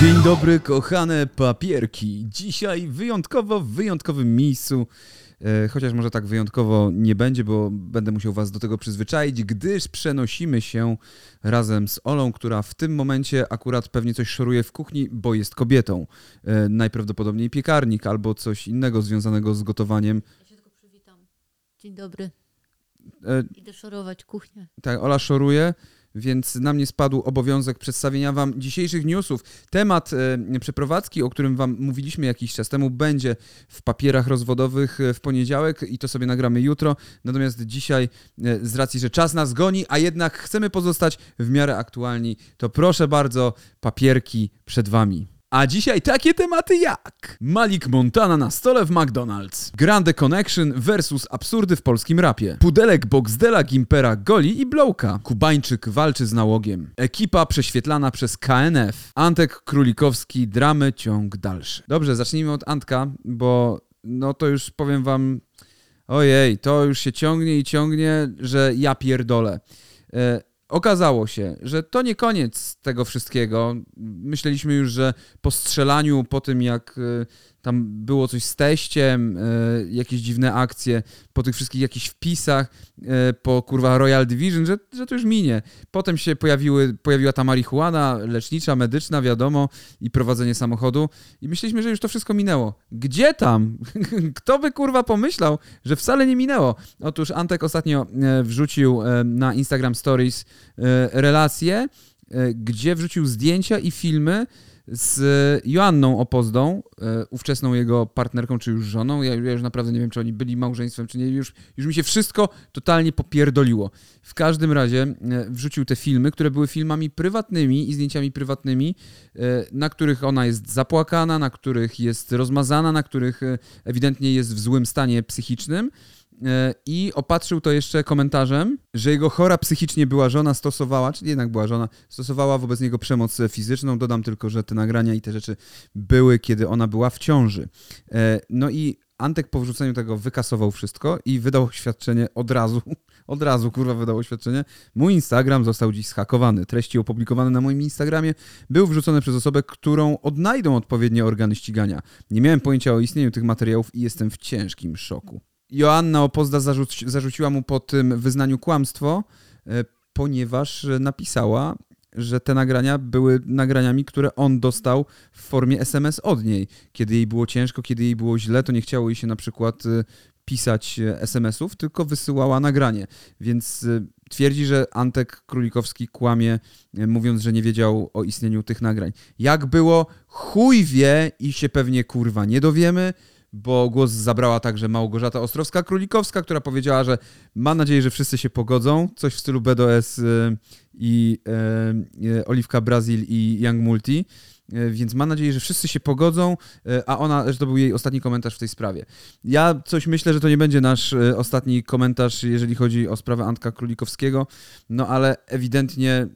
Dzień dobry, kochane papierki. Dzisiaj wyjątkowo w wyjątkowym miejscu. E, chociaż może tak wyjątkowo nie będzie, bo będę musiał Was do tego przyzwyczaić, gdyż przenosimy się razem z Olą, która w tym momencie akurat pewnie coś szoruje w kuchni, bo jest kobietą. E, najprawdopodobniej piekarnik albo coś innego związanego z gotowaniem. Ja się tylko przywitam. Dzień dobry. E, Idę szorować kuchnię. Tak, Ola szoruje, więc na mnie spadł obowiązek przedstawienia Wam dzisiejszych newsów. Temat e, przeprowadzki, o którym Wam mówiliśmy jakiś czas temu, będzie w papierach rozwodowych e, w poniedziałek i to sobie nagramy jutro. Natomiast dzisiaj, e, z racji, że czas nas goni, a jednak chcemy pozostać w miarę aktualni, to proszę bardzo, papierki przed Wami. A dzisiaj takie tematy jak Malik Montana na stole w McDonald's, Grande Connection versus absurdy w polskim rapie, Pudelek Boxdela Gimpera goli i blowka, Kubańczyk walczy z nałogiem, ekipa prześwietlana przez KNF, Antek Królikowski, dramy ciąg dalszy. Dobrze, zacznijmy od Antka, bo no to już powiem wam, ojej, to już się ciągnie i ciągnie, że ja pierdolę. E, Okazało się, że to nie koniec tego wszystkiego. Myśleliśmy już, że po strzelaniu, po tym jak y, tam było coś z teściem, y, jakieś dziwne akcje, po tych wszystkich jakichś wpisach, y, po kurwa Royal Division, że, że to już minie. Potem się pojawiły, pojawiła ta marihuana lecznicza, medyczna, wiadomo, i prowadzenie samochodu. I myśleliśmy, że już to wszystko minęło. Gdzie tam? Kto by kurwa pomyślał, że wcale nie minęło? Otóż Antek ostatnio e, wrzucił e, na Instagram Stories e, relacje, e, gdzie wrzucił zdjęcia i filmy z Joanną Opozdą, e, ówczesną jego partnerką, czy już żoną. Ja, już naprawdę nie wiem, czy oni byli małżeństwem, czy nie. Już, już mi się wszystko totalnie popierdoliło. W każdym razie e, wrzucił te filmy, które były filmami prywatnymi i zdjęciami prywatnymi, e, na których ona jest zapłakana, na których jest rozmazana, na których ewidentnie jest w złym stanie psychicznym. E, I opatrzył to jeszcze komentarzem, że jego chora psychicznie była żona stosowała, czyli jednak była żona, stosowała wobec niego przemoc fizyczną. Dodam tylko, że te nagrania i te rzeczy były, kiedy ona była w ciąży. E, No i Antek po wrzuceniu tego wykasował wszystko i wydał oświadczenie od razu. Od razu, kurwa, wydał oświadczenie. Mój Instagram został dziś zhakowany. Treści opublikowane na moim Instagramie były wrzucone przez osobę, którą odnajdą odpowiednie organy ścigania. Nie miałem pojęcia o istnieniu tych materiałów i jestem w ciężkim szoku. Joanna Opozda zarzuci, zarzuciła mu po tym wyznaniu kłamstwo, e, ponieważ napisała, że te nagrania były nagraniami, które on dostał w formie SMS od niej. Kiedy jej było ciężko, kiedy jej było źle, to nie chciało jej się na przykład e, pisać e, SMS-ów, tylko wysyłała nagranie. Więc twierdzi, że Antek Królikowski kłamie, mówiąc, że nie wiedział o istnieniu tych nagrań. Jak było, chuj wie i się pewnie kurwa nie dowiemy, bo głos zabrała także Małgorzata Ostrowska-Królikowska, która powiedziała, że ma nadzieję, że wszyscy się pogodzą. Coś w stylu BDS y, i y, y, Oliwka Brazil i Young Multi. Więc mam nadzieję, że wszyscy się pogodzą, a ona, że to był jej ostatni komentarz w tej sprawie. Ja coś myślę, że to nie będzie nasz ostatni komentarz, jeżeli chodzi o sprawę Antka Królikowskiego, no ale ewidentnie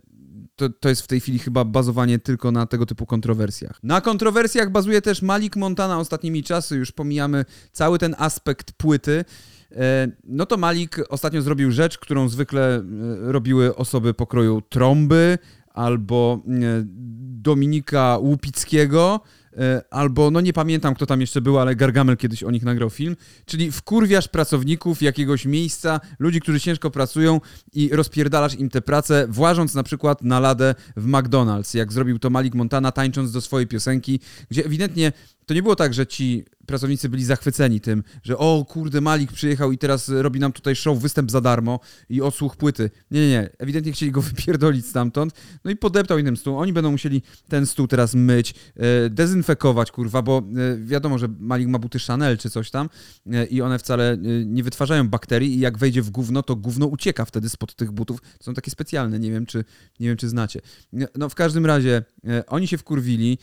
to, to jest w tej chwili chyba bazowanie tylko na tego typu kontrowersjach. Na kontrowersjach bazuje też Malik Montana ostatnimi czasy, już pomijamy cały ten aspekt płyty. E, No to Malik ostatnio zrobił rzecz, którą zwykle e, robiły osoby pokroju Trąby albo e, Dominika Łupickiego, albo no nie pamiętam kto tam jeszcze był, ale Gargamel kiedyś o nich nagrał film, czyli wkurwiasz pracowników jakiegoś miejsca, ludzi, którzy ciężko pracują i rozpierdalasz im tę pracę, włażąc na przykład na ladę w McDonald's, jak zrobił to Malik Montana, tańcząc do swojej piosenki, gdzie ewidentnie to nie było tak, że ci pracownicy byli zachwyceni tym, że o kurde, Malik przyjechał i teraz robi nam tutaj show, występ za darmo i odsłuch płyty. Nie, nie, nie. Ewidentnie chcieli go wypierdolić stamtąd. No i podeptał innym stół. Oni będą musieli ten stół teraz myć, e, dezynfekować, kurwa, bo e, wiadomo, że Malik ma buty Chanel czy coś tam e, i one wcale nie wytwarzają bakterii i jak wejdzie w gówno, to gówno ucieka wtedy spod tych butów. Są takie specjalne, nie wiem, czy, nie wiem, czy znacie. No w każdym razie oni się wkurwili.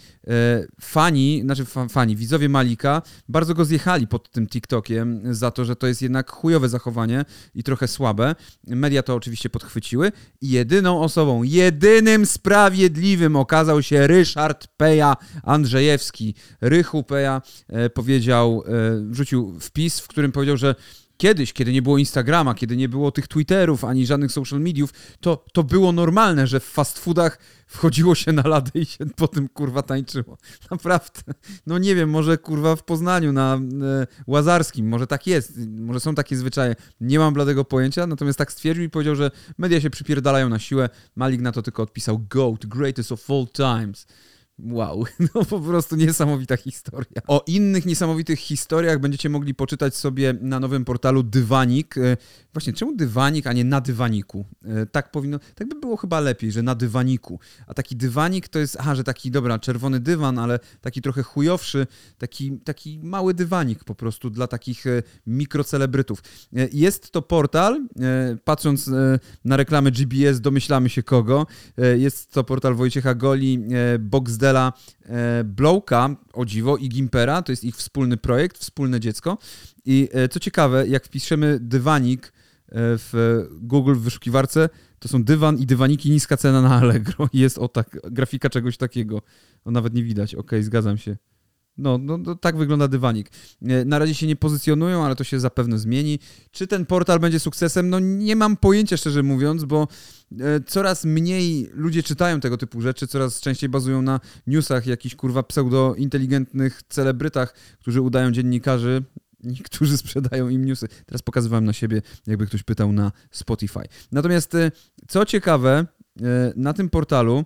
Fani, znaczy fani, widzowie Malika bardzo go zjechali pod tym TikTokiem za to, że to jest jednak chujowe zachowanie i trochę słabe. Media to oczywiście podchwyciły i jedyną osobą, jedynym sprawiedliwym okazał się Ryszard Peja Andrzejewski. Rychu Peja e, powiedział, e, wrzucił wpis, w którym powiedział, że Kiedyś, kiedy nie było Instagrama, kiedy nie było tych Twitterów ani żadnych social mediów, to, to było normalne, że w fast foodach wchodziło się na ladę i się po tym kurwa tańczyło. Naprawdę. No nie wiem, może kurwa w Poznaniu na e, Łazarskim, może tak jest, może są takie zwyczaje. Nie mam bladego pojęcia, natomiast tak stwierdził i powiedział, że media się przypierdalają na siłę. Malik na to tylko odpisał GOAT, greatest of all times. Wow, no po prostu niesamowita historia. O innych niesamowitych historiach będziecie mogli poczytać sobie na nowym portalu Dywanik. E, właśnie, czemu Dywanik, a nie na dywaniku? E, tak powinno, tak by było chyba lepiej, że na dywaniku. A taki dywanik to jest, aha, że taki, dobra, czerwony dywan, ale taki trochę chujowszy, taki, taki mały dywanik po prostu dla takich e, mikrocelebrytów. Jest to portal, patrząc na reklamy GBS domyślamy się kogo. Jest to portal Wojciecha Goli, Boxdel Dela e, Blowka, o dziwo, i Gimpera, to jest ich wspólny projekt, wspólne dziecko. I e, co ciekawe, jak wpiszemy dywanik e, w Google w wyszukiwarce, to są dywan i dywaniki niska cena na Allegro. Jest o tak, grafika czegoś takiego. No nawet nie widać, okej, okay, zgadzam się. No, no, no, tak wygląda dywanik. E, na razie się nie pozycjonują, ale to się zapewne zmieni. Czy ten portal będzie sukcesem? No nie mam pojęcia, szczerze mówiąc, bo e, coraz mniej ludzie czytają tego typu rzeczy, coraz częściej bazują na newsach, jakichś kurwa pseudo-inteligentnych celebrytach, którzy udają dziennikarzy, którzy sprzedają im newsy. Teraz pokazywałem na siebie, jakby ktoś pytał na Spotify. Natomiast e, co ciekawe, na tym portalu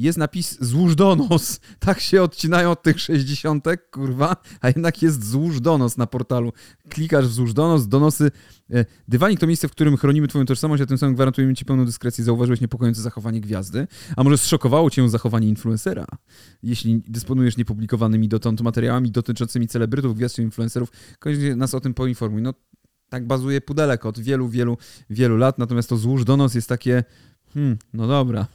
jest napis złóż donos. Tak się odcinają od tych 60, kurwa, a jednak jest złóż donos na portalu. Klikasz w złóż donos, donosy. E, dywanik to miejsce, w którym chronimy twoją tożsamość, a tym samym gwarantujemy ci pełną dyskrecję. Zauważyłeś niepokojące zachowanie gwiazdy? A może zszokowało cię zachowanie influencera? Jeśli dysponujesz niepublikowanymi dotąd materiałami dotyczącymi celebrytów, gwiazd czy influencerów, koniecznie nas o tym poinformuj. No, tak bazuje pudelek od wielu, wielu, wielu lat, natomiast to złóż donos jest takie, hmm, no dobra.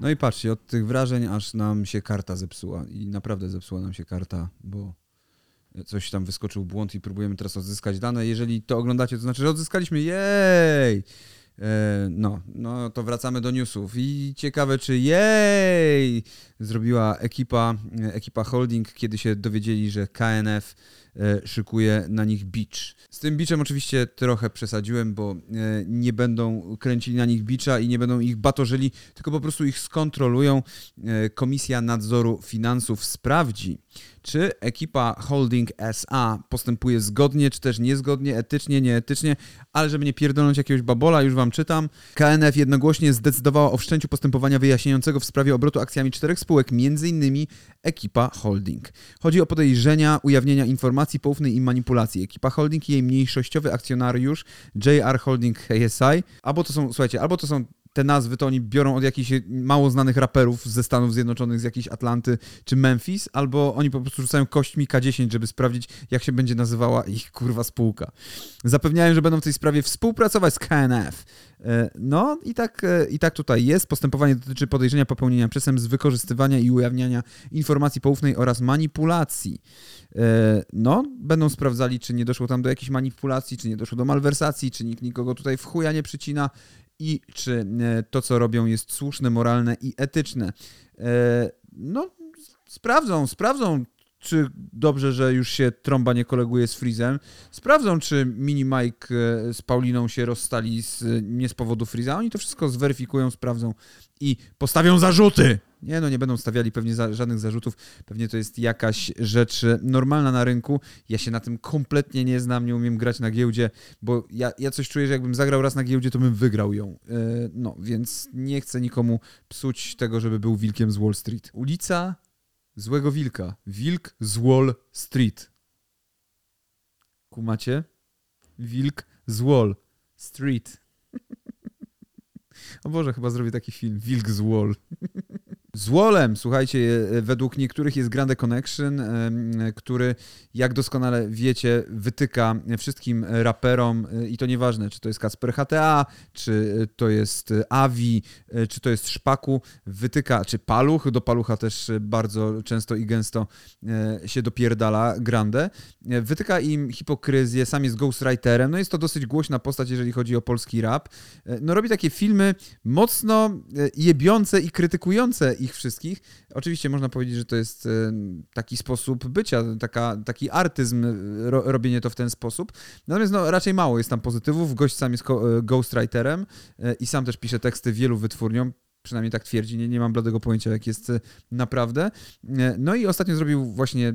No i patrzcie, od tych wrażeń aż nam się karta zepsuła. I naprawdę zepsuła nam się karta, bo coś tam wyskoczył błąd i próbujemy teraz odzyskać dane. Jeżeli to oglądacie, to znaczy, że odzyskaliśmy. Jej! E, no, no to wracamy do newsów. I ciekawe, czy jej zrobiła ekipa, ekipa holding, kiedy się dowiedzieli, że KNF E, szykuje na nich bicz. Z tym biczem oczywiście trochę przesadziłem, bo e, nie będą kręcili na nich bicza i nie będą ich batorzyli, tylko po prostu ich skontrolują. E, Komisja Nadzoru Finansów sprawdzi, czy ekipa Holding SA postępuje zgodnie, czy też niezgodnie, etycznie, nieetycznie, ale żeby nie pierdolnąć jakiegoś babola, już wam czytam. KNF jednogłośnie zdecydowała o wszczęciu postępowania wyjaśniającego w sprawie obrotu akcjami czterech spółek, m.in. ekipa Holding. Chodzi o podejrzenia ujawnienia informacji poufnej i manipulacji. Ekipa Holding i jej mniejszościowy akcjonariusz JR Holding KSI, albo to są, słuchajcie, albo to są te nazwy to oni biorą od jakichś mało znanych raperów ze Stanów Zjednoczonych, z jakiejś Atlanty czy Memphis, albo oni po prostu rzucają kośćmi K10, żeby sprawdzić, jak się będzie nazywała ich kurwa spółka. Zapewniają, że będą w tej sprawie współpracować z KNF. E, no i tak, e, i tak tutaj jest. Postępowanie dotyczy podejrzenia popełnienia przestępstw wykorzystywania i ujawniania informacji poufnej oraz manipulacji. E, no, będą sprawdzali, czy nie doszło tam do jakiejś manipulacji, czy nie doszło do malwersacji, czy nikt nikogo tutaj w chuja nie przycina i czy e, to, co robią, jest słuszne, moralne i etyczne. E, no, sprawdzą, sprawdzą, czy dobrze, że już się trąba nie koleguje z Freezem. Sprawdzą, czy Mini Mike e, z Pauliną się rozstali z, nie z powodu Freeza. Oni to wszystko zweryfikują, sprawdzą i postawią zarzuty. Nie, no nie będą stawiali pewnie za, żadnych zarzutów. Pewnie to jest jakaś rzecz normalna na rynku. Ja się na tym kompletnie nie znam, nie umiem grać na giełdzie, bo ja, ja coś czuję, że jakbym zagrał raz na giełdzie, to bym wygrał ją. Yy, no, więc nie chcę nikomu psuć tego, żeby był wilkiem z Wall Street. Ulica Złego Wilka. Wilk z Wall Street. Kumacie? Wilk z Wall Street. o Boże, chyba zrobię taki film. Wilk z Wall. Z Wallem, słuchajcie, e, według niektórych jest Grande Connection, który, jak doskonale wiecie, wytyka wszystkim raperom e, i to nieważne, czy to jest Kasper HTA, czy to jest Avi, e, czy to jest Szpaku, wytyka, czy Paluch, do Palucha też bardzo często i gęsto się dopierdala Grande, wytyka im hipokryzję, sam jest ghostwriterem, no jest to dosyć głośna postać, jeżeli chodzi o polski rap, no robi takie filmy mocno jebiące i krytykujące ich wszystkich. Oczywiście można powiedzieć, że to jest taki sposób bycia, taka, taki artyzm, ro, robienie to w ten sposób. Natomiast no, raczej mało jest tam pozytywów. Gość sam jest ghostwriterem i sam też pisze teksty wielu wytwórniom przynajmniej tak twierdzi, nie, nie mam bladego pojęcia, jak jest e, naprawdę. E, no i ostatnio zrobił właśnie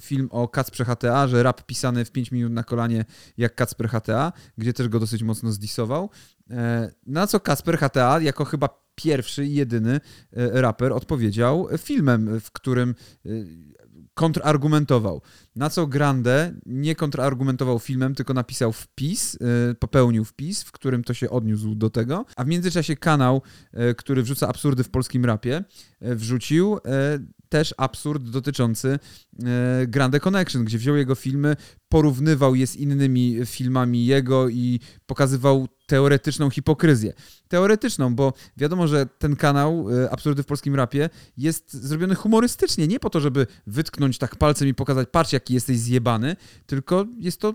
film o Kacprze HTA, że rap pisany w 5 minut na kolanie jak Kacper HTA, gdzie też go dosyć mocno zdisował. E, na co Kacper HTA, jako chyba pierwszy i jedyny raper, odpowiedział filmem, w którym kontrargumentował. Na co Grande nie kontrargumentował filmem, tylko napisał wpis, y, popełnił wpis, w którym to się odniósł do tego. A w międzyczasie kanał, który wrzuca absurdy w polskim rapie, wrzucił też absurd dotyczący Grande Connection, gdzie wziął jego filmy, porównywał je z innymi filmami jego i pokazywał teoretyczną hipokryzję. Teoretyczną, bo wiadomo, że ten kanał Absurdy w polskim rapie jest zrobiony humorystycznie, nie po to, żeby wytknąć tak palcem i pokazać, patrz jaki jesteś zjebany, tylko jest to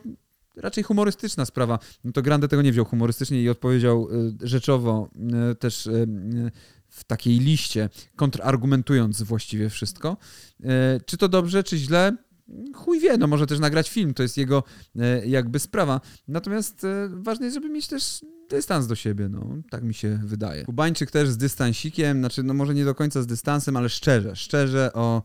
raczej humorystyczna sprawa. No to Grande tego nie wziął humorystycznie i odpowiedział y, rzeczowo też w takiej liście, kontrargumentując właściwie wszystko. Czy to dobrze, czy źle? Chuj wie, no może też nagrać film, to jest jego jakby sprawa. Natomiast ważne jest, żeby mieć też dystans do siebie, no, tak mi się wydaje. Kubańczyk też z dystansikiem, znaczy no może nie do końca z dystansem, ale szczerze, szczerze o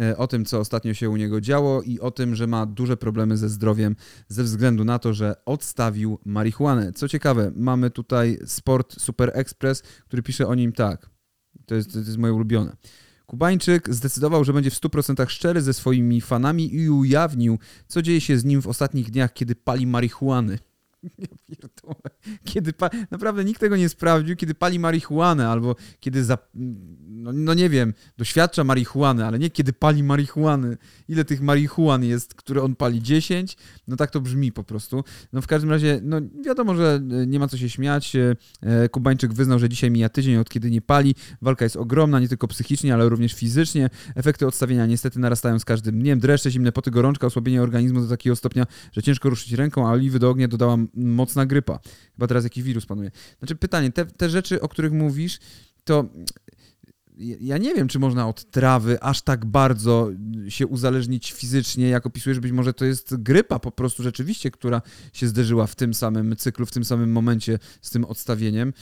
E, o tym, co ostatnio się u niego działo i o tym, że ma duże problemy ze zdrowiem ze względu na to, że odstawił marihuanę. Co ciekawe, mamy tutaj Sport Super Express, który pisze o nim tak. To jest, to jest moje ulubione. Kubańczyk zdecydował, że będzie w 100% szczery ze swoimi fanami i ujawnił, co dzieje się z nim w ostatnich dniach, kiedy pali marihuany. Kiedy pa... Naprawdę nikt tego nie sprawdził, kiedy pali marihuanę albo kiedy, za... no, no, nie wiem, doświadcza marihuany, ale nie kiedy pali marihuany. Ile tych marihuan jest, które on pali? 10? No tak to brzmi po prostu. No w każdym razie, no wiadomo, że e, nie ma co się śmiać. E, e, Kubańczyk wyznał, że dzisiaj mija tydzień od kiedy nie pali. Walka jest ogromna, nie tylko psychicznie, ale również fizycznie. Efekty odstawienia niestety narastają z każdym dniem. Dreszcze, zimne poty, gorączka, osłabienie organizmu do takiego stopnia, że ciężko ruszyć ręką, a oliwy do ognia dodałam mocna grypa. Chyba teraz jakiś wirus panuje. Znaczy pytanie, te, te rzeczy, o których mówisz, to ja nie wiem, czy można od trawy aż tak bardzo się uzależnić fizycznie, jak opisujesz, być może to jest grypa po prostu rzeczywiście, która się zderzyła w tym samym cyklu, w tym samym momencie z tym odstawieniem.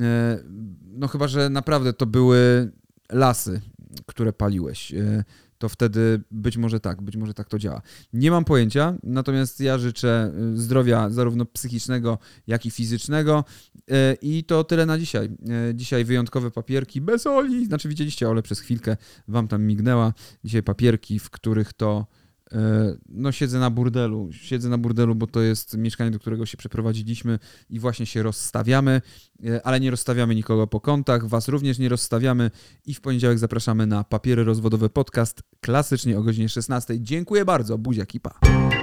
E, no chyba, że naprawdę to były lasy, które paliłeś. To wtedy być może tak, być może tak to działa. Nie mam pojęcia, natomiast ja życzę y, zdrowia zarówno psychicznego, jak i fizycznego y, i to tyle na dzisiaj. Y, dzisiaj wyjątkowe papierki bez Oli, znaczy widzieliście Ole przez chwilkę, wam tam mignęła. Dzisiaj papierki, w których to no siedzę na burdelu, siedzę na burdelu, bo to jest mieszkanie, do którego się przeprowadziliśmy i właśnie się rozstawiamy, e, ale nie rozstawiamy nikogo po kątach, was również nie rozstawiamy i w poniedziałek zapraszamy na Papiery Rozwodowe Podcast, klasycznie o godzinie 16. Dziękuję bardzo, buziaki, pa!